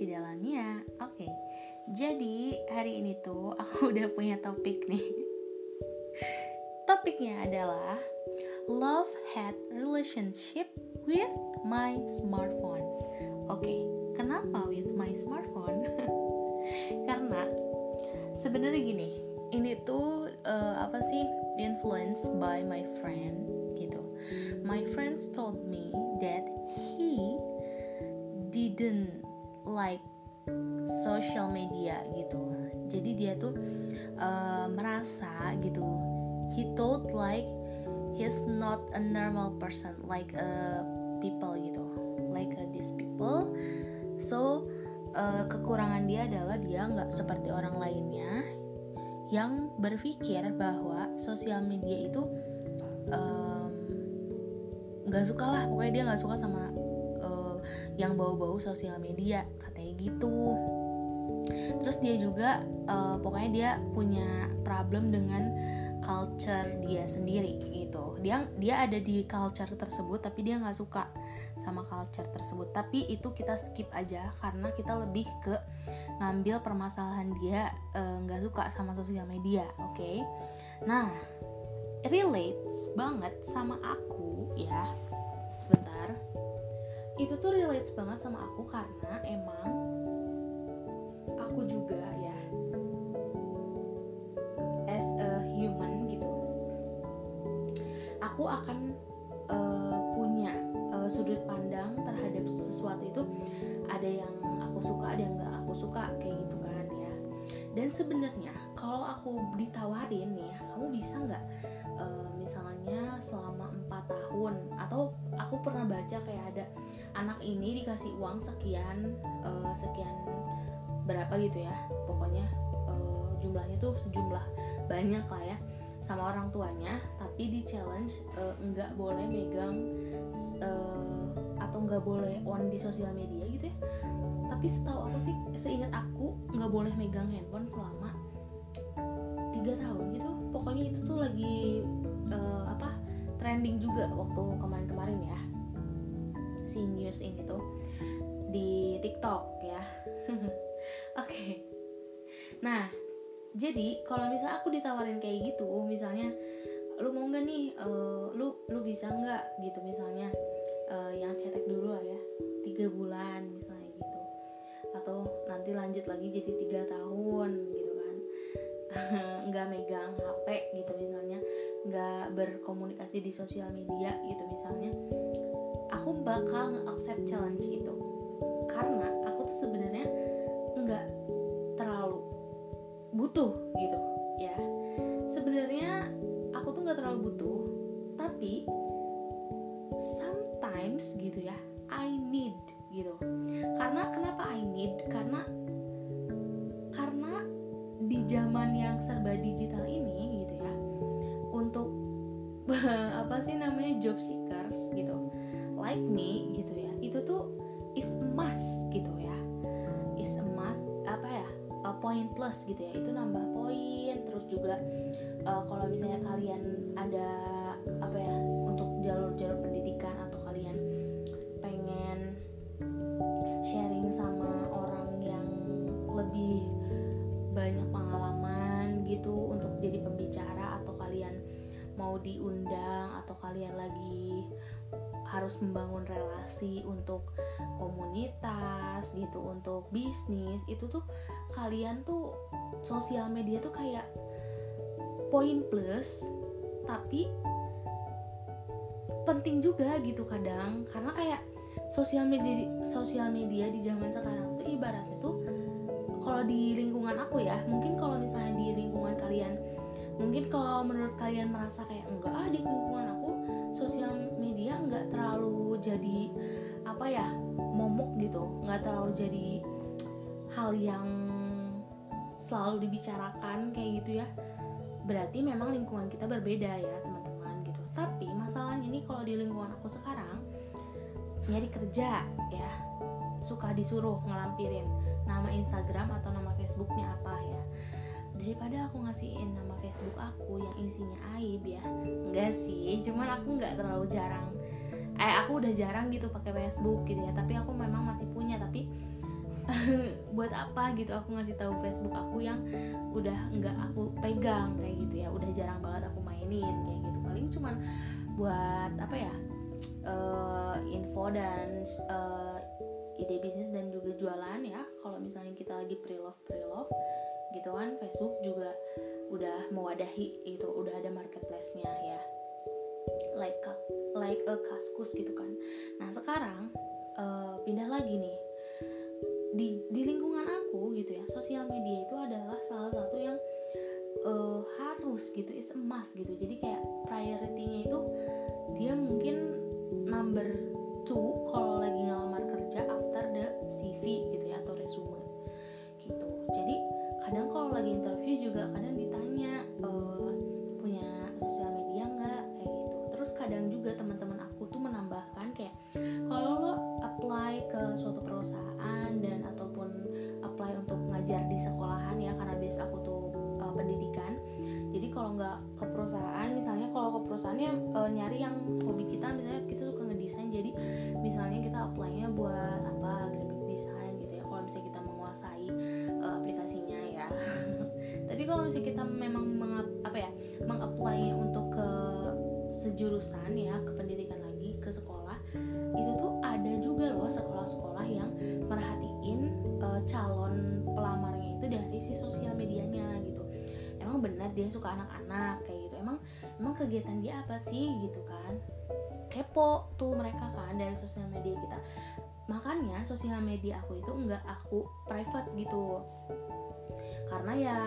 Rashida Lamia Oke, jadi hari ini tuh aku udah punya topik nih. Topiknya adalah Love-hate relationship with my smartphone. Oke, kenapa with my smartphone? Karena sebenarnya gini Ini tuh uh, apa sih influenced by my friend gitu. My friends told me that he didn't like social media gitu. Jadi dia tuh uh, merasa gitu. He thought like he's not a normal person like a people gitu. Like a, these people. So uh, kekurangan dia adalah dia nggak seperti orang lainnya yang berpikir bahwa sosial media itu nggak um, suka lah. Pokoknya dia nggak suka sama yang bau-bau sosial media katanya gitu. Terus dia juga uh, pokoknya dia punya problem dengan culture dia sendiri gitu. Dia dia ada di culture tersebut tapi dia nggak suka sama culture tersebut. Tapi itu kita skip aja karena kita lebih ke ngambil permasalahan dia eh, nggak uh, suka sama sosial media oke? Okay? nah relates banget sama aku ya itu tuh relate banget sama aku karena emang aku juga ya as a human gitu. Aku akan uh, punya uh, sudut pandang terhadap sesuatu itu. Ada yang aku suka ada yang nggak aku suka kayak gitu kan ya. Dan sebenarnya kalau aku ditawarin nih ya, kamu bisa nggak uh, misalnya selama empat tahun atau aku pernah baca kayak ada anak ini dikasih uang sekian uh, sekian berapa gitu ya pokoknya uh, jumlahnya tuh sejumlah banyak lah ya sama orang tuanya tapi di challenge uh, nggak boleh megang uh, atau nggak boleh on di sosial media gitu ya. Tapi setahu aku sih seingat aku nggak boleh megang handphone selama tiga tahun pokoknya itu tuh lagi uh, apa trending juga waktu kemarin-kemarin ya si news ini tuh di TikTok ya. Oke. okay. Nah, jadi kalau misalnya aku ditawarin kayak gitu, misalnya lu mau nggak nih, uh, lu lu bisa nggak gitu misalnya uh, yang cetek dulu lah ya, tiga bulan misalnya gitu, atau nanti lanjut lagi jadi tiga tahun gitu nggak megang HP gitu misalnya, nggak berkomunikasi di sosial media gitu misalnya aku bakal nge-accept challenge itu. Karena aku tuh sebenarnya nggak terlalu butuh gitu ya. Sebenarnya aku tuh nggak terlalu butuh tapi sometimes gitu ya I need gitu. Karena kenapa I need? Karena di zaman yang serba digital ini gitu ya untuk apa sih namanya job seekers gitu like me gitu ya itu tuh is must gitu ya is a must apa ya a point plus gitu ya itu nambah poin terus juga uh, kalau misalnya kalian ada apa ya untuk jalur-jalur pendidikan atau kalian pengen banyak pengalaman gitu untuk jadi pembicara atau kalian mau diundang atau kalian lagi harus membangun relasi untuk komunitas gitu untuk bisnis itu tuh kalian tuh sosial media tuh kayak poin plus tapi penting juga gitu kadang karena kayak sosial media sosial media di zaman sekarang tuh ibaratnya tuh kalau di lingkungan aku ya mungkin kalau misalnya di lingkungan kalian mungkin kalau menurut kalian merasa kayak enggak ah di lingkungan aku sosial media nggak terlalu jadi apa ya momok gitu nggak terlalu jadi hal yang selalu dibicarakan kayak gitu ya. Berarti memang lingkungan kita berbeda ya teman-teman gitu. Tapi masalahnya ini kalau di lingkungan aku sekarang nyari kerja ya suka disuruh ngelampirin nama Instagram atau nama Facebooknya apa ya? Daripada aku ngasihin nama Facebook aku yang isinya aib ya. Enggak sih cuman aku nggak terlalu jarang. Eh aku udah jarang gitu pakai Facebook gitu ya tapi aku memang masih punya tapi buat apa gitu aku ngasih tahu Facebook aku yang udah nggak aku pegang kayak gitu ya. Udah jarang banget aku mainin kayak gitu. Paling cuman buat apa ya? Uh, info dan uh, ide bisnis dan juga jualan ya. Kalau misalnya kita lagi pre-love pre-love gitu kan Facebook juga udah mewadahi itu udah ada marketplace-nya ya. Like a, like a kaskus gitu kan. Nah sekarang uh, pindah lagi nih. Di di lingkungan aku gitu ya sosial media itu adalah salah satu yang uh, harus gitu it's emas gitu. Jadi kayak priority-nya itu dia mungkin number two kalau lagi ngelamar kerja CV gitu ya atau resume gitu. Jadi kadang kalau lagi interview juga kadang ditanya uh, punya sosial media nggak? Kayak gitu. Terus kadang juga teman-teman aku tuh menambahkan kayak kalau lo apply ke suatu perusahaan dan ataupun apply untuk ngajar di sekolahan ya karena base aku tuh uh, pendidikan jadi kalau nggak ke perusahaan misalnya kalau ke perusahaannya uh, nyari yang hobi kita misalnya kita suka ngedesain jadi misalnya kita apply-nya buat apa misalnya kita memang mengap, apa ya mengapply untuk ke sejurusan ya ke pendidikan lagi ke sekolah. Itu tuh ada juga loh sekolah-sekolah yang merhatiin uh, calon pelamarnya itu dari si sosial medianya gitu. Emang benar dia suka anak-anak kayak gitu. Emang emang kegiatan dia apa sih gitu kan? Kepo tuh mereka kan dari sosial media kita. Makanya sosial media aku itu enggak aku private gitu karena ya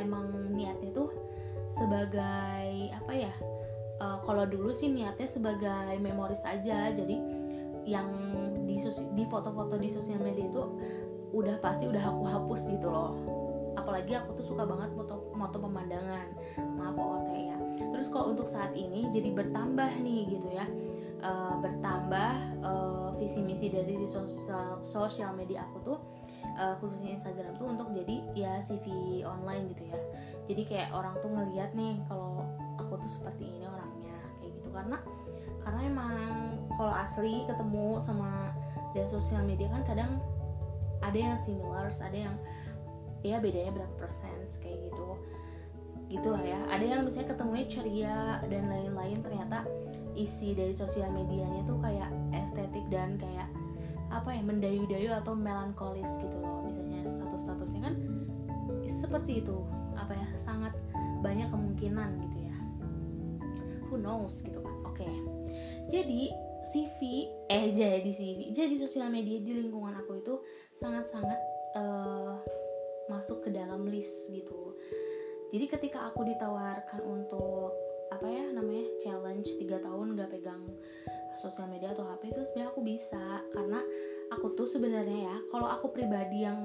emang niatnya tuh sebagai apa ya uh, kalau dulu sih niatnya sebagai memoris aja. Jadi yang di di foto-foto di sosial media itu udah pasti udah aku hapus gitu loh. Apalagi aku tuh suka banget moto pemandangan maaf OOT ya. Terus kalau untuk saat ini jadi bertambah nih gitu ya. Uh, bertambah uh, visi misi dari si sosial sosial media aku tuh uh, khususnya Instagram tuh untuk jadi ya CV online gitu ya. Jadi kayak orang tuh ngeliat nih kalau aku tuh seperti ini orangnya kayak gitu. Karena karena emang kalau asli ketemu sama dari sosial media kan kadang ada yang similar ada yang ya bedanya berapa persen kayak gitu. Gitulah ya. Ada yang misalnya ketemunya ceria dan lain-lain ternyata isi dari sosial medianya tuh kayak estetik dan kayak apa ya mendayu-dayu atau melankolis gitu loh misalnya status-statusnya kan seperti itu apa ya sangat banyak kemungkinan gitu ya who knows gitu kan oke okay. jadi CV eh jadi CV jadi sosial media di lingkungan aku itu sangat-sangat uh, masuk ke dalam list gitu jadi ketika aku ditawarkan untuk apa ya namanya challenge 3 tahun gak pegang sosial media atau HP itu sebenarnya aku bisa. Karena aku tuh sebenarnya ya kalau aku pribadi yang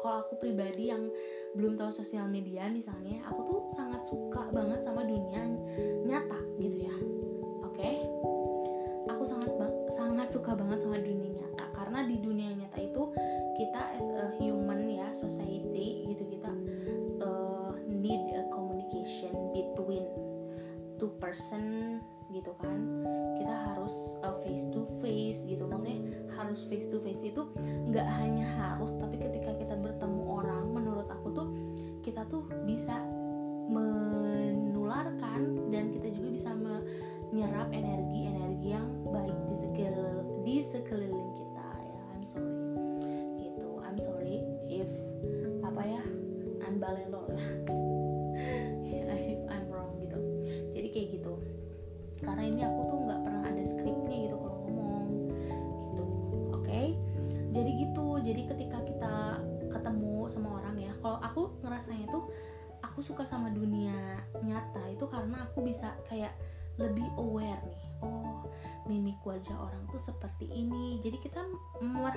kalau aku pribadi yang belum tahu sosial media misalnya aku tuh sangat suka banget sama dunia nyata gitu ya. Oke? Okay? aku sangat sangat suka banget sama dunia nyata. Karena di dunia nyata itu to face itu wajah orang tuh seperti ini. Jadi kita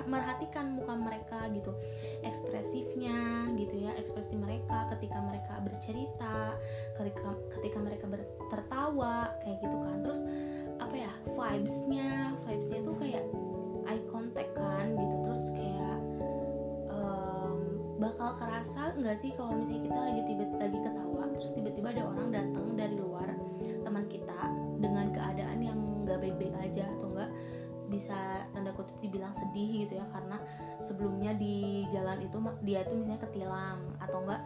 merhatikan muka mereka gitu. Ekspresifnya gitu ya ekspresi mereka ketika mereka bercerita ketika ketika mereka tertawa kayak gitu kan. Terus apa ya vibesnya vibesnya tuh kayak eye contact kan gitu. Terus kayak um, bakal kerasa nggak sih kalau misalnya kita lagi tiba lagi ketawa terus tiba-tiba ada orang datang dari luar teman kita dengan keadaan yang nggak baik-baik aja atau bisa tanda kutip dibilang sedih gitu ya karena sebelumnya di jalan itu dia tuh misalnya ketilang atau enggak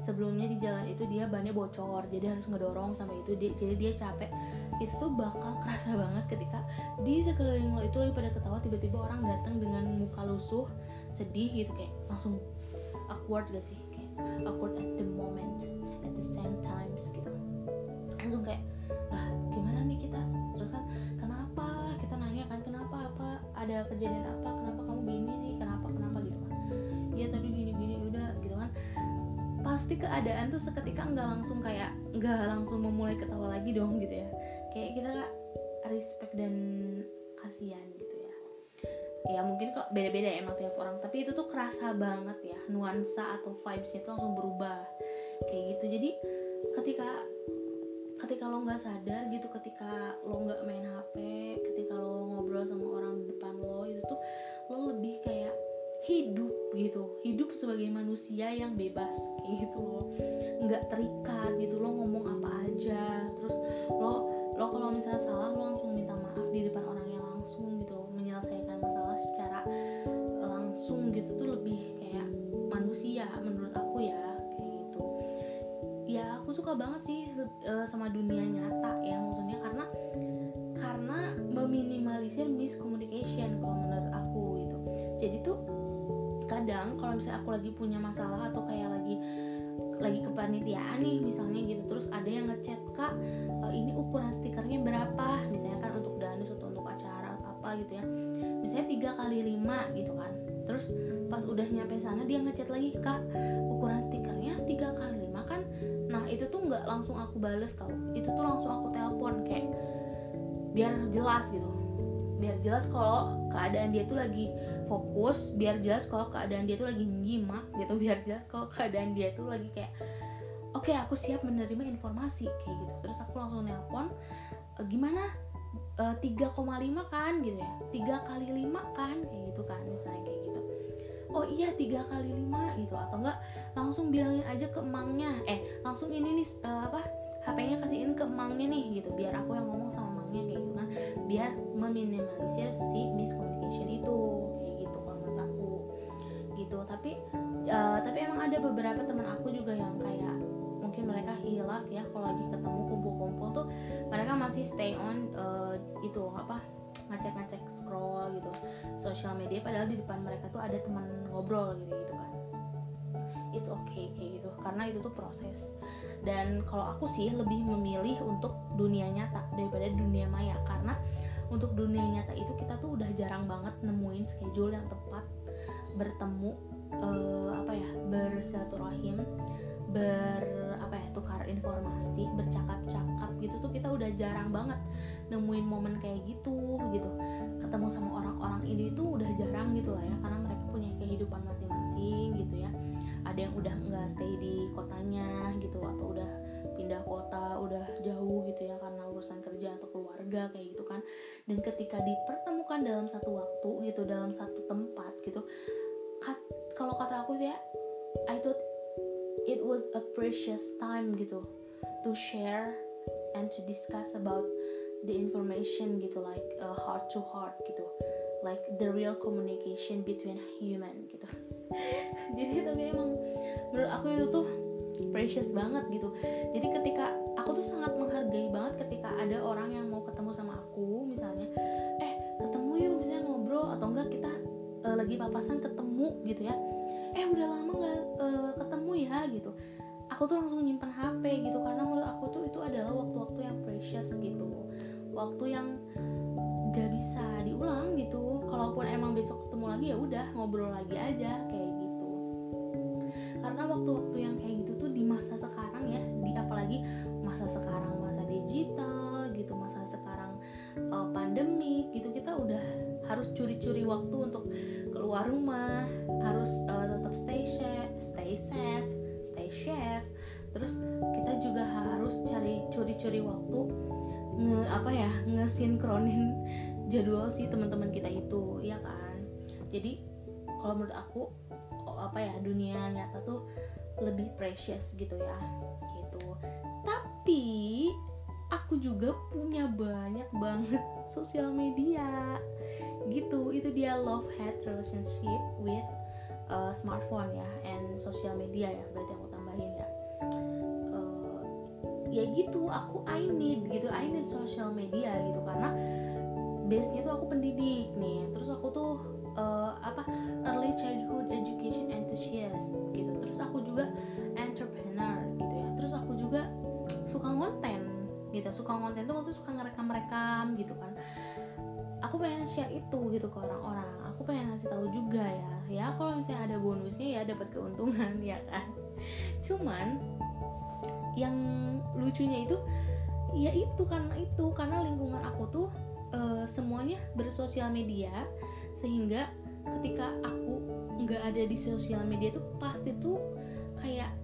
sebelumnya di jalan itu dia bannya bocor jadi harus ngedorong sampai itu dia, jadi dia capek. Itu tuh bakal kerasa banget ketika di sekeliling lo itu lagi pada ketawa tiba-tiba orang datang dengan muka lusuh sedih gitu kayak langsung awkward gak sih? Kayak awkward at the moment at the same times gitu. Langsung kayak ah gimana nih kita? Terus kan ada kejadian apa kenapa kamu gini sih kenapa kenapa gitu kan. Ya tadi gini gini udah gitu kan. Pasti keadaan tuh seketika nggak langsung kayak nggak langsung memulai ketawa lagi dong gitu ya. Kayak kita respect dan kasihan gitu ya. Ya mungkin kok beda-beda ya emang tiap orang. Tapi itu tuh kerasa banget ya nuansa atau vibesnya itu langsung berubah. Kayak gitu. Jadi ketika ketika lo nggak sadar gitu ketika lo nggak main hp ketika lo ngobrol sama orang hidup gitu. Hidup sebagai manusia yang bebas kayak gitu lo nggak terikat gitu. Lo ngomong apa aja. Terus lo lo kalau misalnya salah lo langsung minta maaf di depan orang yang langsung gitu. Menyelesaikan masalah secara langsung gitu tuh lebih kayak manusia menurut aku ya ya aku suka banget sih uh, sama dunia nyata kalau misalnya aku lagi punya masalah atau kayak lagi lagi kepanitiaan nih misalnya gitu terus ada yang ngechat kak uh, ini ukuran stikernya berapa? Misalnya kan untuk danus atau untuk acara apa gitu ya. Misalnya tiga kali lima gitu kan. Terus pas udah nyampe sana dia ngechat lagi kak ukuran stikernya tiga kali lima kan? Nah itu tuh nggak langsung aku bales tau. Itu tuh langsung aku telepon kayak biar jelas gitu. Biar jelas kalau keadaan dia tuh lagi fokus biar jelas kalau keadaan dia tuh lagi nyimak gitu biar jelas kalau keadaan dia tuh lagi kayak oke okay, aku siap menerima informasi kayak gitu. Terus aku langsung nelpon e, gimana? E, 3,5 kan? Gitu ya. Tiga kali lima kan? Kayak gitu kan misalnya kayak gitu. Oh iya tiga kali lima gitu. Atau enggak langsung bilangin aja ke emangnya. Eh langsung ini nih uh, apa HP-nya kasihin ke emangnya nih gitu. Biar aku yang ngomong sama emangnya kayak gitu kan. Biar meminimalisir si miscommunication itu ada beberapa teman aku juga yang kayak mungkin mereka hilaf ya kalau lagi ketemu kumpul-kumpul tuh mereka masih stay on uh, itu apa ngecek-ngecek scroll gitu sosial media. Padahal di depan mereka tuh ada teman ngobrol gitu gitu kan. It's okay kayak gitu. Karena itu tuh proses. Dan kalau aku sih lebih memilih untuk dunia nyata daripada dunia maya. Karena untuk dunia nyata itu kita tuh udah jarang banget nemuin schedule yang tepat bertemu uh, apa ya bersilaturahim ber apa ya tukar informasi bercakap-cakap gitu tuh kita udah jarang banget nemuin momen kayak gitu gitu. Ketemu sama orang-orang ini tuh udah jarang gitu lah ya karena mereka punya kehidupan masing-masing gitu ya. Ada yang udah nggak stay di kotanya gitu atau udah pindah kota udah jauh gitu ya karena urusan kerja atau keluarga kayak gitu kan. Dan ketika dipertemukan dalam satu waktu gitu dalam satu tempat gitu kalau kata aku ya I thought it was a precious time gitu to share and to discuss about the information gitu like uh, heart to heart gitu. Like the real communication between human gitu. Jadi tapi emang menurut aku itu tuh precious banget gitu. Jadi ketika aku tuh sangat menghargai banget ketika ada orang yang mau ketemu sama aku misalnya eh ketemu yuk bisa ngobrol atau enggak kita uh, lagi papasan ketemu gitu ya eh udah lama nggak uh, ketemu ya gitu. Aku tuh langsung nyimpan HP gitu karena menurut aku tuh itu adalah waktu-waktu yang precious gitu. Waktu yang gak bisa diulang gitu. Kalaupun emang besok ketemu lagi ya udah ngobrol lagi aja kayak gitu. Karena waktu-waktu yang kayak gitu tuh di masa sekarang ya di apalagi masa sekarang masa digital gitu masa sekarang uh, pandemi gitu kita udah harus curi-curi waktu untuk keluar rumah harus uh, tetap stay safe stay safe stay safe terus kita juga harus cari curi-curi waktu nge apa ya ngesinkronin jadwal si teman-teman kita itu ya kan? Jadi kalau menurut aku oh, apa ya dunia nyata tuh lebih precious gitu ya gitu. Tapi aku juga punya banyak banget sosial media gitu. Itu dia love hate relationship with uh, smartphone ya and social media ya berarti aku tambahin ya. Uh, ya gitu aku I need gitu I need social media gitu karena base nya tuh aku pendidik nih. Terus aku tuh uh, apa early childhood education enthusiast gitu. Terus aku juga entrepreneur gitu ya. Terus aku juga suka konten gitu. Suka konten tuh maksudnya suka ngerekam-rekam gitu kan aku pengen share itu gitu ke orang-orang. Aku pengen ngasih tahu juga ya. Ya kalau misalnya ada bonusnya ya dapat keuntungan ya kan? Cuman yang lucunya itu ya itu karena itu karena lingkungan aku tuh uh, semuanya bersosial media sehingga ketika aku nggak ada di sosial media tuh pasti tuh kayak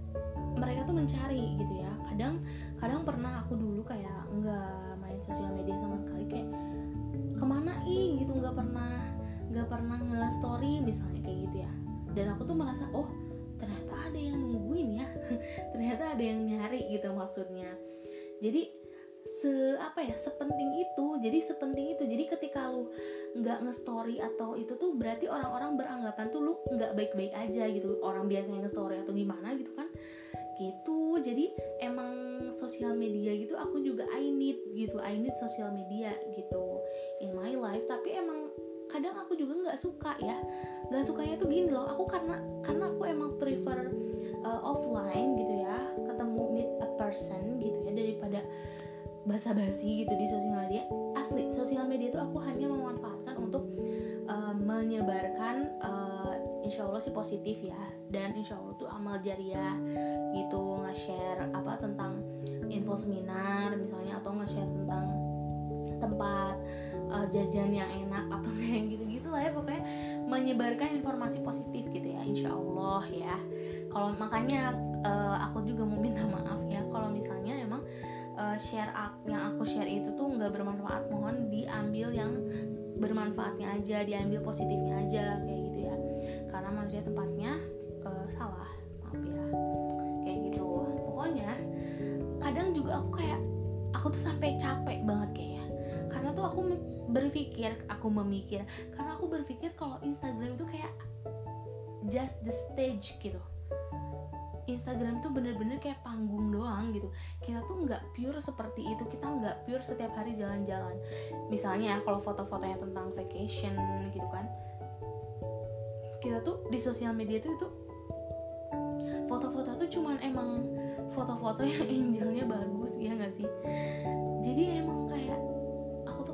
mereka tuh mencari gitu ya. Kadang kadang pernah aku dulu kayak nggak main sosial media sama sekali kayak nggak pernah nge story misalnya kayak gitu ya. Dan aku tuh merasa oh ternyata ada yang nungguin ya. Ternyata ada yang nyari gitu maksudnya. Jadi se apa ya sepenting itu jadi sepenting itu. Jadi ketika lu nggak nge-story atau itu tuh berarti orang-orang beranggapan tuh lu nggak baik-baik aja gitu. Orang biasanya nge-story atau gimana gitu kan. Gitu. Jadi emang sosial media gitu aku juga I need gitu. I need sosial media gitu. In my life. Tapi emang kadang aku juga nggak suka ya. Nggak sukanya tuh gini loh aku karena karena aku emang prefer uh, offline gitu ya ketemu meet a person gitu ya daripada basa-basi gitu di sosial media. Asli sosial media itu aku hanya memanfaatkan untuk uh, menyebarkan uh, insya Allah sih positif ya. Dan insya Allah tuh amal jariah gitu nge-share apa tentang info seminar misalnya atau nge-share tentang tempat uh, jajan yang enak atau kayak gitu-gitu lah ya pokoknya menyebarkan informasi positif gitu ya insya Allah ya. Kalau makanya uh, aku juga mau minta maaf ya kalau misalnya emang uh, share yang aku share itu tuh nggak bermanfaat mohon diambil yang bermanfaatnya aja diambil positifnya aja kayak gitu ya. Karena manusia tempatnya uh, salah maaf ya kayak gitu. Pokoknya kadang juga aku kayak aku tuh sampai capek banget kayak karena tuh aku berpikir aku memikir. Karena aku berpikir kalau Instagram itu kayak just the stage gitu. Instagram tuh bener-bener kayak panggung doang gitu. Kita tuh nggak pure seperti itu. Kita nggak pure setiap hari jalan-jalan. Misalnya ya kalau foto-fotonya tentang vacation gitu kan. Kita tuh di sosial media tuh itu foto-foto tuh cuman emang foto-foto yang angelnya bagus ya nggak sih? Jadi emang kayak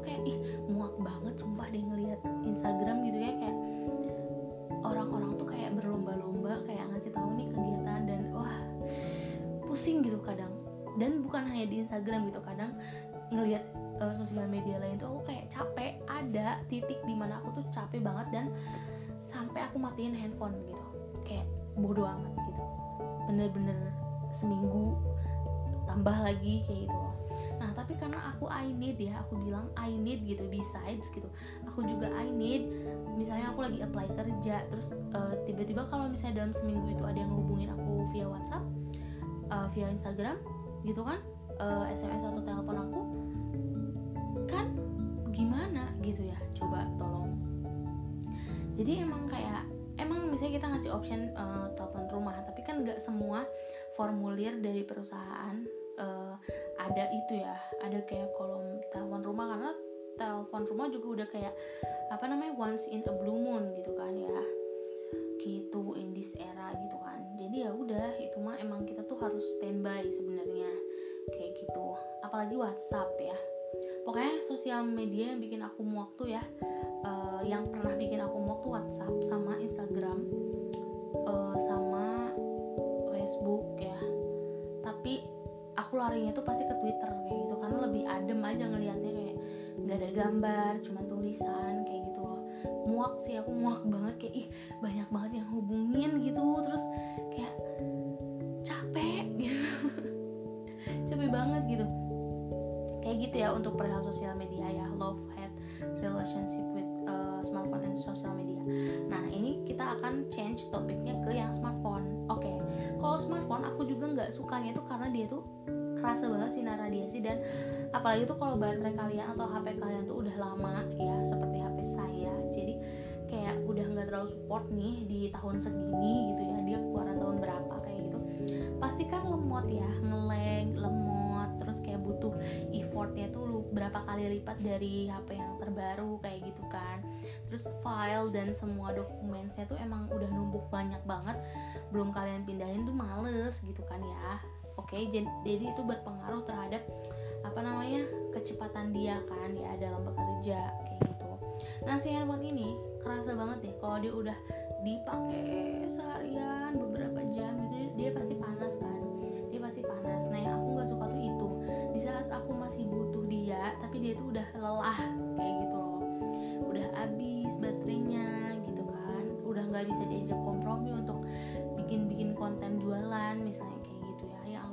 kayak ih muak banget sumpah deh ngeliat Instagram gitu ya kayak orang-orang tuh kayak berlomba-lomba kayak ngasih tahu nih kegiatan dan wah pusing gitu kadang. Dan bukan hanya di Instagram gitu kadang ngelihat uh, sosial media lain tuh aku kayak capek. Ada titik di mana aku tuh capek banget dan sampai aku matiin handphone gitu. Kayak bodoh amat gitu. Bener-bener seminggu tambah lagi kayak gitu nah tapi karena aku I need ya aku bilang I need gitu besides gitu. Aku juga I need misalnya aku lagi apply kerja terus uh, tiba-tiba kalau misalnya dalam seminggu itu ada yang ngehubungin aku via WhatsApp uh, via Instagram gitu kan uh, SMS atau telepon aku kan gimana gitu ya coba tolong. Jadi emang kayak emang misalnya kita ngasih option uh, telepon rumah tapi kan nggak semua formulir dari perusahaan ada itu ya ada kayak kolom telepon rumah karena telepon rumah juga udah kayak apa namanya once in a blue moon gitu kan ya. Gitu in this era gitu kan. Jadi ya udah itu mah emang kita tuh harus standby sebenarnya. Kayak gitu. Apalagi WhatsApp ya. Pokoknya sosial media yang bikin aku muak tuh ya uh, yang pernah bikin aku muak tuh WhatsApp sama Instagram uh, sama Facebook ya. Tapi aku larinya tuh pasti ke Twitter kayak gitu karena lebih adem aja ngelihatnya kayak nggak ada gambar cuma tulisan kayak gitu loh. Muak sih aku muak banget kayak ih banyak banget yang hubungin gitu. Terus kayak capek gitu. Capek banget gitu. Kayak gitu ya untuk perihal sosial media ya love hate relationship with uh, smartphone and social media. Nah ini kita akan change topiknya ke yang smartphone. Oke okay. kalau smartphone aku juga nggak sukanya itu karena dia tuh kerasa banget sinar radiasi dan apalagi tuh kalau baterai kalian atau HP kalian tuh udah lama ya seperti HP saya. Jadi kayak udah nggak terlalu support nih di tahun segini gitu ya dia keluaran tahun berapa kayak gitu. Pasti kan lemot ya ngelag lemot terus kayak butuh effortnya tuh lu berapa kali lipat dari HP yang terbaru kayak gitu kan. Terus file dan semua dokumennya tuh emang udah numpuk banyak banget belum kalian pindahin tuh males gitu kan ya oke jadi itu berpengaruh terhadap apa namanya kecepatan dia kan ya dalam bekerja kayak gitu. Nah si handphone ini kerasa banget deh kalau dia udah dipakai seharian beberapa jam gitu dia pasti panas kan? Dia pasti panas. Nah yang aku nggak suka tuh itu. Di saat aku masih butuh dia tapi dia tuh udah lelah kayak gitu loh. Udah habis baterainya gitu kan? Udah nggak bisa diajak kompromi untuk bikin-bikin konten jualan misalnya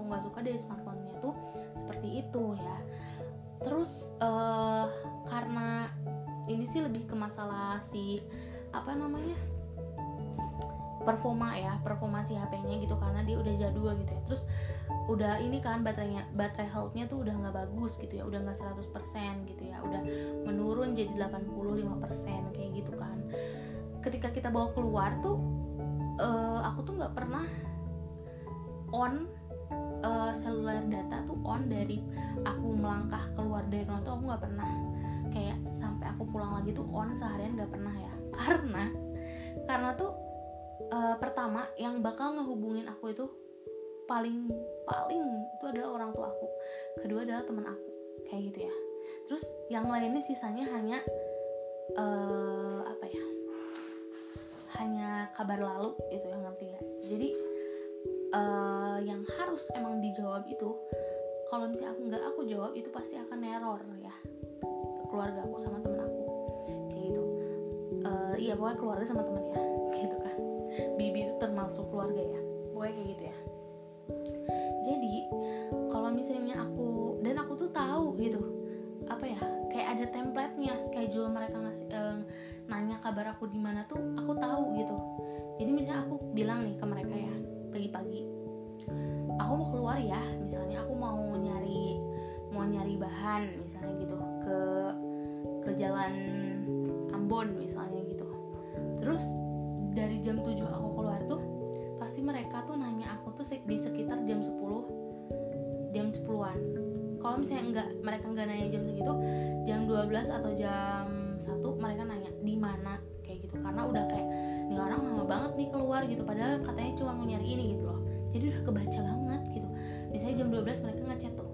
nggak suka dari smartphone-nya tuh seperti itu ya. Terus uh, karena ini sih lebih ke masalah si apa namanya performa ya performa si HP-nya gitu karena dia udah jadul gitu ya. Terus udah ini kan baterainya baterai health-nya tuh udah nggak bagus gitu ya udah nggak 100% gitu ya udah menurun jadi 85% kayak gitu kan. Ketika kita bawa keluar tuh uh, aku tuh nggak pernah on uh, seluler data tuh on dari aku melangkah keluar dari rumah tuh aku nggak pernah. Kayak sampai aku pulang lagi tuh on seharian nggak pernah ya. Karena karena tuh uh, pertama yang bakal ngehubungin aku itu paling paling itu adalah orang tua aku. Kedua adalah teman aku kayak gitu ya. Terus yang lainnya sisanya hanya uh, apa ya hanya kabar lalu itu yang ngerti ya jadi uh, yang harus emang dijawab itu kalau misalnya aku nggak aku jawab itu pasti akan neror ya. Keluarga aku sama temen aku. Kayak gitu. Uh, iya pokoknya keluarga sama temen ya. Gitu kan. Bibi itu termasuk keluarga ya. Pokoknya kayak gitu ya. Jadi misalnya enggak mereka enggak nanya jam segitu jam 12 atau jam 1 mereka nanya di mana? Kayak gitu. Karena udah kayak nih orang lama banget nih keluar gitu. Padahal katanya cuma mau nyari ini gitu loh. Jadi udah kebaca banget gitu. Misalnya jam 12 mereka ngechat tuh.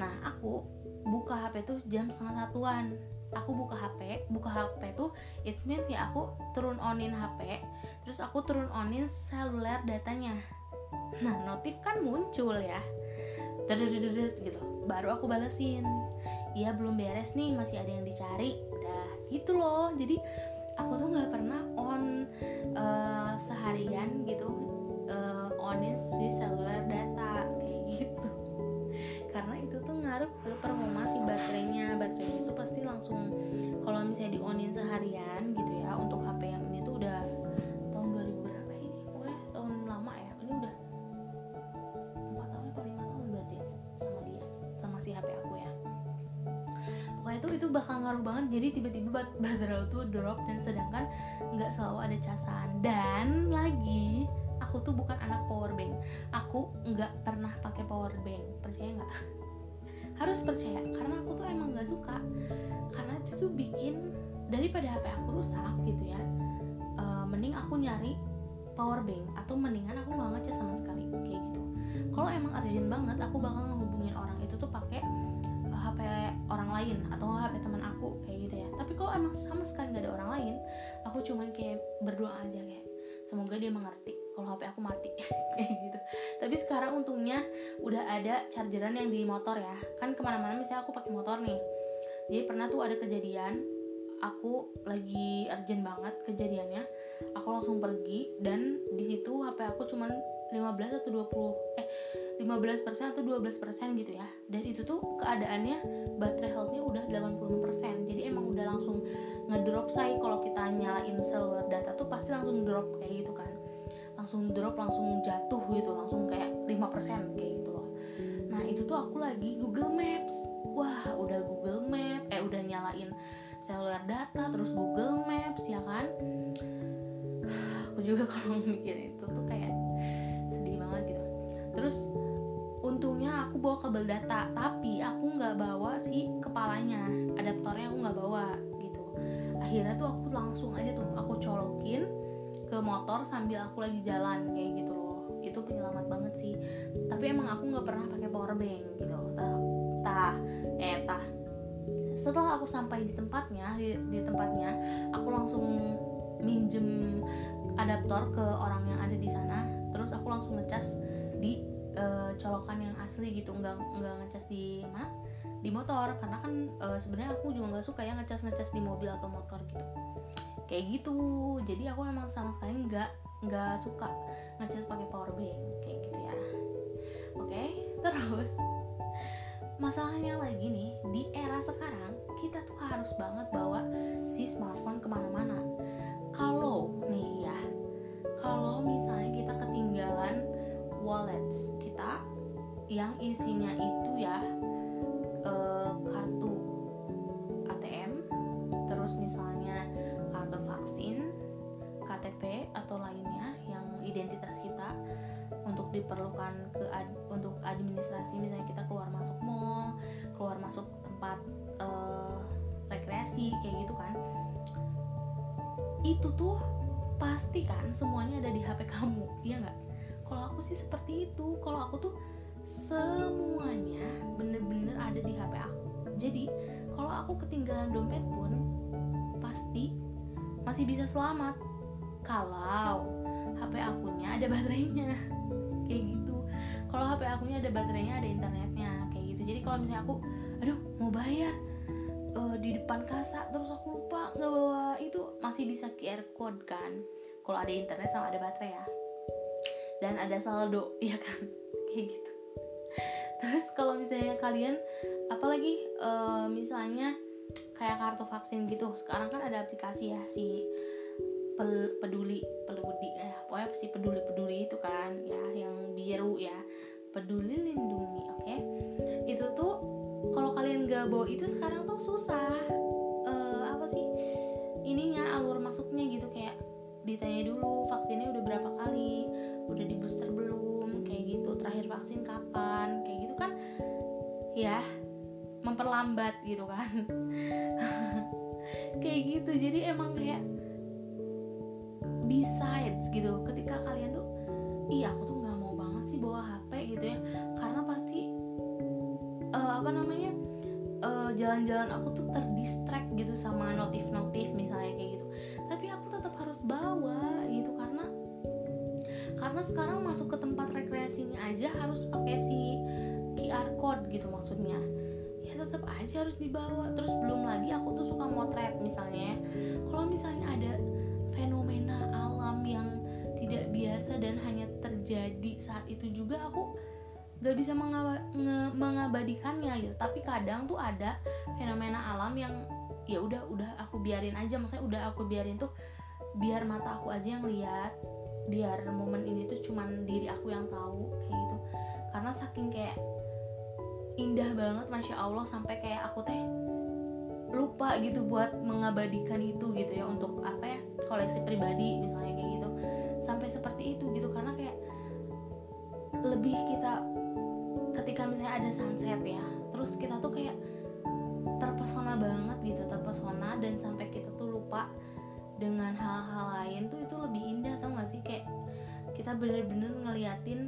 Nah aku buka HP tuh jam setengah satuan. Aku buka HP buka HP tuh it means ya aku turun onin HP terus aku turun onin seluler datanya. Nah notif kan muncul ya gitu. Baru aku balesin. Iya belum beres nih masih ada yang dicari. Udah gitu loh. Jadi aku tuh nggak pernah on uh, seharian gitu uh, onin si seluler data kayak gitu. Karena itu tuh ngaruh ke performa si baterainya. Baterainya itu pasti langsung kalau misalnya di onin seharian gitu ya untuk HP yang jadi tiba-tiba bat baterai tuh drop dan sedangkan nggak selalu ada casan. Dan lagi aku tuh bukan anak power bank. Aku nggak pernah pakai power bank. Percaya nggak? Harus percaya karena aku tuh emang nggak suka. Karena itu tuh bikin daripada HP aku rusak gitu ya uh, mending aku nyari power bank atau mendingan aku nggak ngecas sama sekali kayak gitu. Kalau emang urgent banget aku bakal ngehubungin orang itu tuh pakai Orang lain atau HP teman aku kayak gitu ya. Tapi kalau emang sama sekali nggak ada orang lain aku cuman kayak berdoa aja kayak semoga dia mengerti kalau HP aku mati. Kayak gitu. Tapi sekarang untungnya udah ada chargeran yang di motor ya. Kan ke mana-mana misalnya aku pakai motor nih. Jadi pernah tuh ada kejadian aku lagi urgent banget kejadiannya aku langsung pergi dan di situ HP aku cuman 15 atau 20 eh 15% atau 12% gitu ya. Dan itu tuh keadaannya baterai healthnya udah 80% jadi emang udah langsung ngedrop say, kalau kita nyalain seluler data tuh pasti langsung drop kayak gitu kan. Langsung drop langsung jatuh gitu langsung kayak 5% kayak gitu loh. Nah itu tuh aku lagi Google Maps. Wah udah Google Maps, eh udah nyalain seluler data terus Google Maps ya kan? Aku juga kalau mikir itu tuh kayak sedih banget gitu. Terus bawa kabel data tapi aku nggak bawa si kepalanya adaptornya aku nggak bawa gitu. Akhirnya tuh aku langsung aja tuh aku colokin ke motor sambil aku lagi jalan kayak gitu loh. Itu penyelamat banget sih. Tapi emang aku nggak pernah pakai power bank gitu. Tah tah eh tah. Setelah aku sampai di tempatnya di, di tempatnya aku langsung minjem adaptor ke orang yang ada di sana. Terus aku langsung ngecas di uh, colokan yang asli gitu nggak nggak ngecas di mana di motor. Karena kan uh, sebenarnya aku juga nggak suka ya ngecas ngecas di mobil atau motor gitu. Kayak gitu. Jadi aku emang sama sekali nggak nggak suka ngecas pakai power bank kayak gitu ya. Oke terus masalahnya lagi nih di era sekarang kita tuh harus banget bawa si smartphone ke mana-mana. Kalau nih ya kalau misalnya kita ketinggalan wallets yang isinya itu ya eh, kartu ATM terus misalnya kartu vaksin KTP atau lainnya yang identitas kita untuk diperlukan ke ad, untuk administrasi. Misalnya kita keluar masuk mall keluar masuk tempat uh, rekreasi kayak gitu kan. Itu tuh pasti kan semuanya ada di HP kamu iya nggak? Kalau aku sih seperti itu. Kalau aku tuh semuanya bener-bener ada di HP aku. Jadi kalau aku ketinggalan dompet pun pasti masih bisa selamat. Kalau HP akunya ada baterainya. Kayak gitu. Kalau HP akunya ada baterainya ada internetnya. Kayak gitu. Jadi kalau misalnya aku aduh mau bayar uh, di depan kasa terus aku lupa nggak bawa itu masih bisa QR code kan. Kalau ada internet sama ada baterai ya. Dan ada saldo ya kan? Kayak gitu terus kalau misalnya kalian apalagi uh, misalnya kayak kartu vaksin gitu sekarang kan ada aplikasi ya si peduli peduli eh pokoknya si peduli peduli itu kan ya yang biru ya peduli lindungi oke okay? itu tuh kalau kalian gak bawa itu sekarang tuh susah uh, apa sih ininya alur masuknya gitu kayak ditanya dulu vaksinnya udah berapa kali udah di booster belum kayak gitu terakhir vaksin kapan kayak gitu kan ya memperlambat gitu kan. Kayak gitu jadi emang kayak besides gitu ketika kalian tuh iya aku tuh nggak mau banget sih bawa HP gitu ya. Karena pasti uh, apa namanya jalan-jalan uh, aku tuh terdistract gitu sama notif-notif misalnya kayak gitu. Tapi aku tetap harus bawa karena sekarang masuk ke tempat rekreasinya aja harus pakai si QR code gitu maksudnya. Ya tetap aja harus dibawa. Terus belum lagi aku tuh suka motret misalnya. Ya. kalau misalnya ada fenomena alam yang tidak biasa dan hanya terjadi saat itu juga aku gak bisa mengab mengabadikannya gitu. Tapi kadang tuh ada fenomena alam yang ya udah udah aku biarin aja. Maksudnya udah aku biarin tuh biar mata aku aja yang lihat biar momen ini tuh cuman diri aku yang tahu kayak gitu. Karena saking kayak indah banget masya allah sampai kayak aku teh lupa gitu buat mengabadikan itu gitu ya untuk apa ya koleksi pribadi misalnya kayak gitu. Sampai seperti itu gitu karena kayak lebih kita ketika misalnya ada sunset ya terus kita tuh kayak terpesona banget gitu terpesona dan sampai kita tuh lupa dengan hal-hal lain tuh itu lebih indah tau gak sih? Kayak kita bener-bener ngeliatin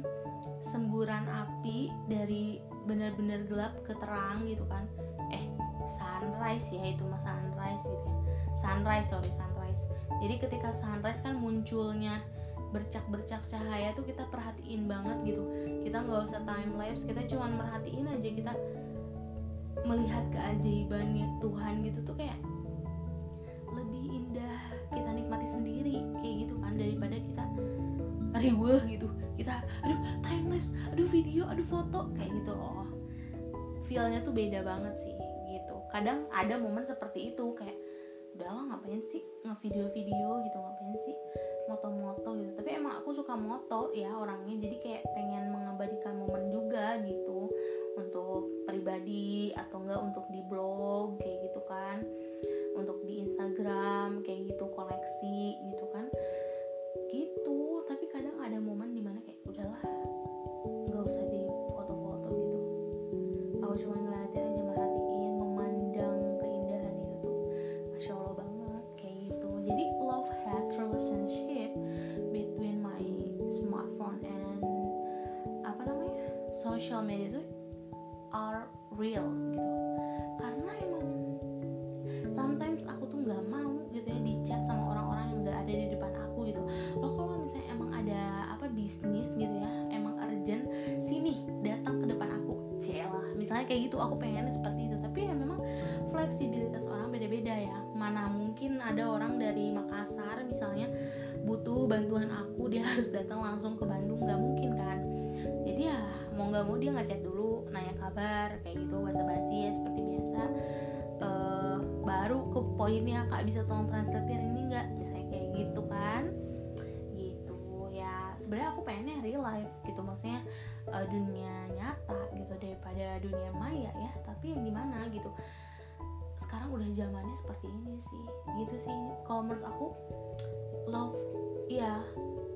semburan api dari bener-bener gelap ke terang gitu kan. Eh sunrise ya itu mas sunrise gitu ya. Sunrise sorry sunrise. Jadi ketika sunrise kan munculnya bercak-bercak cahaya tuh kita perhatiin banget gitu. Kita nggak usah time lapse kita cuma merhatiin aja kita melihat keajaibannya Tuhan gitu tuh kayak nikmati sendiri kayak gitu kan daripada kita riweh gitu. Kita aduh time lapse aduh video aduh foto kayak gitu. Loh feelnya tuh beda banget sih gitu. Kadang ada momen seperti itu kayak udahlah ngapain sih ngevideo-video gitu ngapain sih moto-moto gitu. Tapi emang aku suka moto ya orangnya jadi kayak pengen mengabadikan momen juga gitu untuk pribadi atau enggak untuk di blog kayak gitu kan untuk di Instagram kayak gitu koleksi gitu kan. Gitu tapi kadang ada momen di mana kayak udahlah nggak usah di foto-foto gitu. Aku cuma ngeliatin aja merhatiin memandang keindahan itu tuh. Masya allah banget kayak gitu. Jadi love hate relationship between my smartphone and apa namanya social media itu are real bisnis gitu ya emang urgent sini datang ke depan aku. Celah misalnya kayak gitu aku pengen seperti itu. Tapi ya memang fleksibilitas orang beda-beda ya. Mana mungkin ada orang dari Makassar misalnya butuh bantuan aku dia harus datang langsung ke Bandung. Nggak mungkin kan? Jadi ya mau nggak mau dia ngechat dulu nanya kabar kayak gitu basa-basi ya seperti biasa. Uh, baru ke poinnya kak bisa tolong translatein ini sebenarnya aku pengennya real life gitu maksudnya uh, dunia nyata gitu daripada dunia maya ya tapi yang gimana gitu. Sekarang udah zamannya seperti ini sih gitu sih. Kalau menurut aku love ya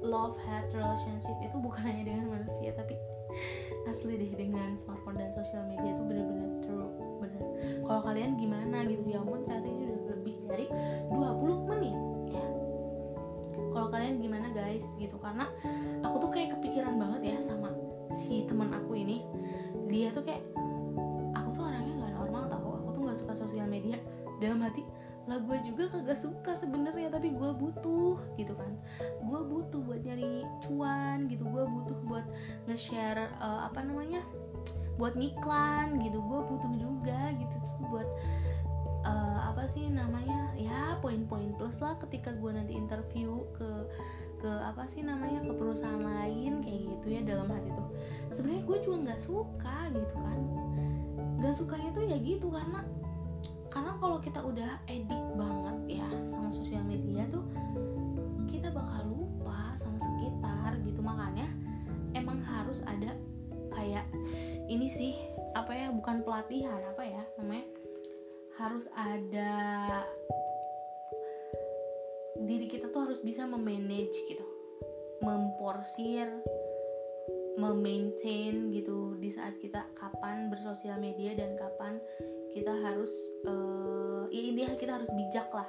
love hate relationship itu bukan hanya dengan manusia tapi asli deh dengan smartphone dan sosial media itu bener-bener true bener kalau kalian gimana gitu ya ampun ternyata ini udah lebih dari 20 menit kalau kalian gimana guys? Gitu karena aku tuh kayak kepikiran banget ya sama si teman aku ini. Dia tuh kayak aku tuh orangnya nggak normal tau. Aku tuh nggak suka sosial media. Dalam hati lah gue juga kagak suka sebenarnya tapi gue butuh gitu kan. Gue butuh buat nyari cuan gitu. Gue butuh buat nge-share uh, apa namanya buat ngiklan gitu. Gue butuh juga gitu. Tuh buat uh, apa sih namanya? Ya poin-poin plus lah ketika gue nanti interview ke ke apa sih namanya? Ke perusahaan lain kayak gitu ya dalam hati tuh. Sebenarnya gue juga nggak suka gitu kan. Nggak sukanya tuh ya gitu karena karena kalau kita udah edik banget ya sama sosial media tuh kita bakal lupa sama sekitar gitu. Makanya emang harus ada kayak ini sih apa ya bukan pelatihan apa ya namanya harus ada diri kita tuh harus bisa memanage gitu. Memporsir memaintain gitu di saat kita kapan bersosial media dan kapan kita harus uh, ya intinya kita harus bijak lah.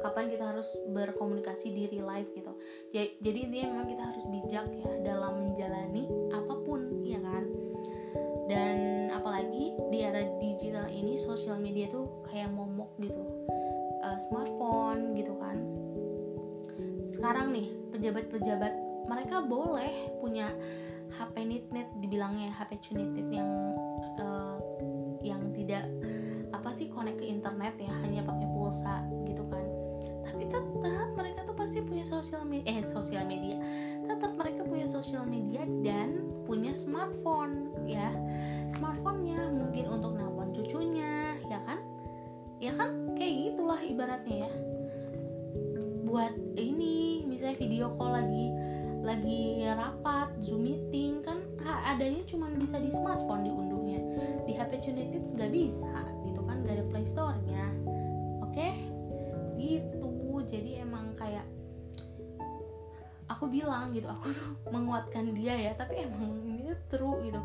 Kapan kita harus berkomunikasi di real life gitu. Jadi intinya memang kita harus bijak ya dalam menjalani apa pun ya kan? Dan apalagi di era digital ini sosial media tuh kayak momok gitu. Uh, smartphone gitu kan. Sekarang nih pejabat-pejabat mereka boleh punya HP nitnit dibilangnya HP cunitit yang uh, yang tidak apa sih connect ke internet ya hanya pakai pulsa gitu kan. Tapi tetap mereka tuh pasti punya sosial media eh sosial media. Tetap mereka punya sosial media dan punya smartphone ya smartphone-nya mungkin untuk nelpon cucunya ya kan? Ya kan? Kayak gitulah ibaratnya ya. Buat ini misalnya video call lagi lagi rapat zoom meeting kan adanya cuma bisa di smartphone diunduhnya. Di HP Cunitive nggak bisa gitu kan? Nggak ada Play Store-nya. Oke? Okay? gitu. Jadi emang kayak aku bilang gitu aku tuh menguatkan dia ya tapi emang ini tuh true gitu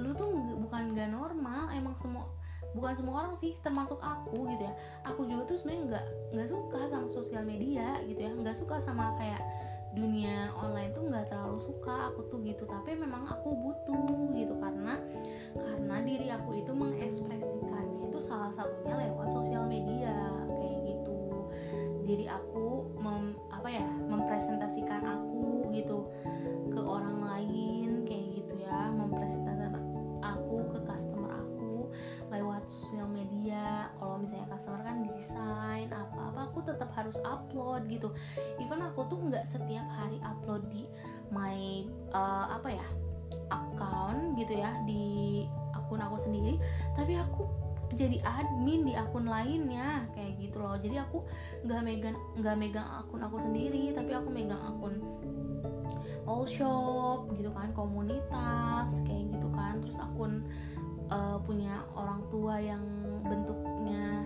lu tuh bukan gak normal emang semua bukan semua orang sih termasuk aku gitu ya. Aku juga tuh sebenarnya nggak nggak suka sama sosial media gitu ya. Nggak suka sama kayak dunia online tuh nggak terlalu suka aku tuh gitu. Tapi memang aku butuh gitu karena karena diri aku itu mengekspresikannya itu salah satunya lewat sosial media kayak gitu. Diri aku mem, apa ya mempresentasikan aku gitu ke orang lain kayak gitu ya. Mempresentasikan sosial media kalau misalnya customer kan desain apa apa aku tetap harus upload gitu. Even aku tuh nggak setiap hari upload di my uh, apa ya account gitu ya di akun aku sendiri tapi aku jadi admin di akun lainnya kayak gitu loh. Jadi aku nggak megang nggak megang akun aku sendiri tapi aku megang akun all shop gitu kan komunitas kayak gitu kan. Terus akun uh, punya orang tua yang bentuknya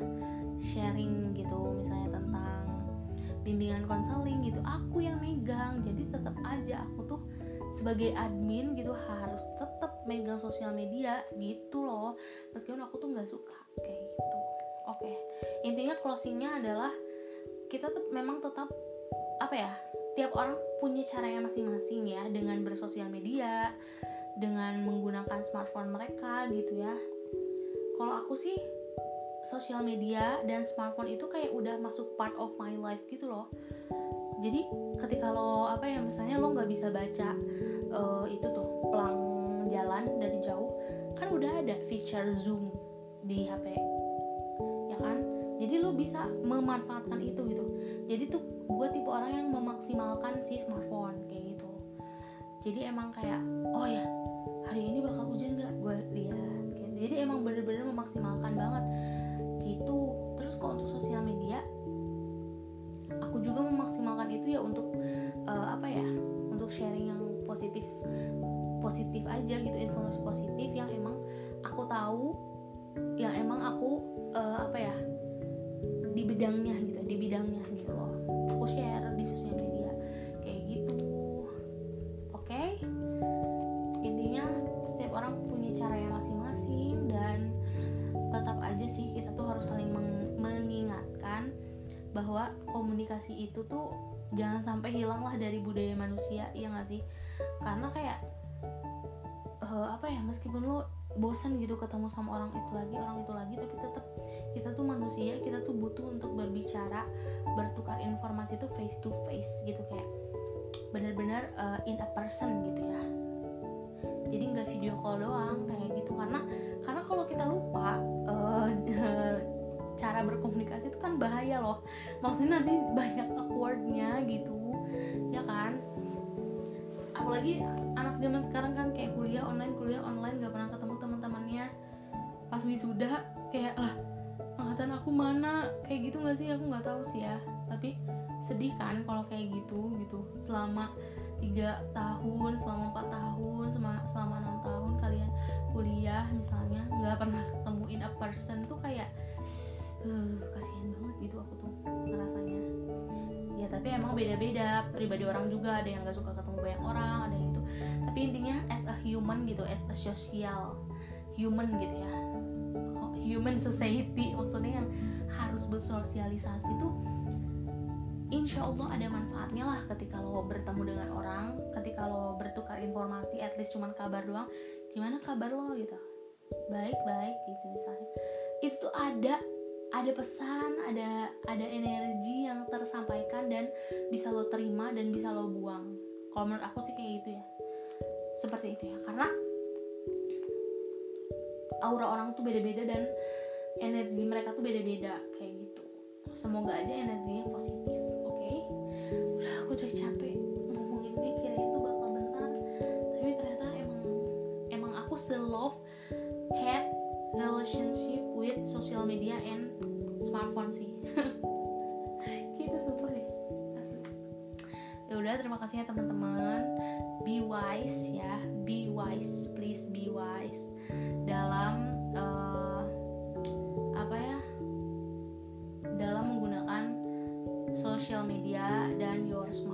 sharing gitu misalnya tentang bimbingan konseling gitu aku yang megang. Jadi tetap aja aku tuh sebagai admin gitu harus tetap megang sosial media gitu loh. Meskipun aku tuh nggak suka kayak gitu. Oke intinya closingnya adalah kita tuh memang tetap apa ya tiap orang punya caranya masing-masing ya dengan bersosial media dengan menggunakan smartphone mereka gitu ya. Kalau aku sih sosial media dan smartphone itu kayak udah masuk part of my life gitu loh. Jadi ketika lo apa ya misalnya lo nggak bisa baca uh, itu tuh pelang jalan dari jauh kan udah ada feature zoom di HP ya kan? Jadi lo bisa memanfaatkan itu gitu. Jadi tuh gue tipe orang yang memaksimalkan si smartphone kayak gitu. Jadi emang kayak oh ya hari ini bakal hujan gak gue lihat gitu. jadi emang bener-bener memaksimalkan banget. Gitu. Terus kalau untuk sosial media aku juga memaksimalkan itu ya untuk uh, apa ya untuk sharing yang positif positif aja gitu informasi positif yang emang aku tahu yang emang aku uh, apa ya di bidangnya gitu di bidangnya gitu loh. Aku share komunikasi itu tuh jangan sampai hilang lah dari budaya manusia ya nggak sih? Karena kayak uh, apa ya meskipun lo bosan gitu ketemu sama orang itu lagi orang itu lagi tapi tetap kita tuh manusia kita tuh butuh untuk berbicara bertukar informasi tuh face to face gitu kayak benar-benar uh, in a person gitu ya. Jadi nggak video call doang kayak gitu. Karena karena kalau kita lupa uh, cara berkomunikasi itu kan bahaya loh. Maksudnya nanti banyak awkwardnya gitu ya kan? Apalagi anak zaman sekarang kan kayak kuliah online kuliah online gak pernah ketemu teman-temannya. Pas wisuda kayak lah angkatan aku mana? Kayak gitu nggak sih? Aku nggak tahu sih ya. Tapi sedih kan kalau kayak gitu gitu. Selama tiga tahun selama empat tahun selama enam tahun kalian kuliah misalnya nggak pernah ketemuin a person tuh kayak uh, kasihan banget gitu aku tuh ngerasanya. Ya tapi emang beda-beda pribadi orang juga. Ada yang nggak suka ketemu banyak orang ada yang itu tapi intinya as a human gitu as a social human gitu ya. Human society maksudnya yang harus bersosialisasi tuh insya Allah ada manfaatnya lah ketika lo bertemu dengan orang ketika lo bertukar informasi at least cuman kabar doang. Gimana kabar lo gitu? Baik baik gitu misalnya. Itu tuh ada ada pesan ada ada energi yang tersampaikan dan bisa lo terima dan bisa lo buang. Kalau menurut aku sih kayak gitu ya. Seperti itu ya karena aura orang tuh beda-beda dan energi mereka tuh beda-beda kayak gitu. Semoga aja energinya positif oke? Okay? udah aku udah capek ngomong ini kira itu bakal bentar. Tapi ternyata emang emang aku se love had relationship with social media and smartphone sih. Gitu sumpah deh. Ya udah terima kasih ya teman-teman. Be wise ya. Be wise please be wise. Dalam uh, apa ya? Dalam menggunakan social media dan your smartphone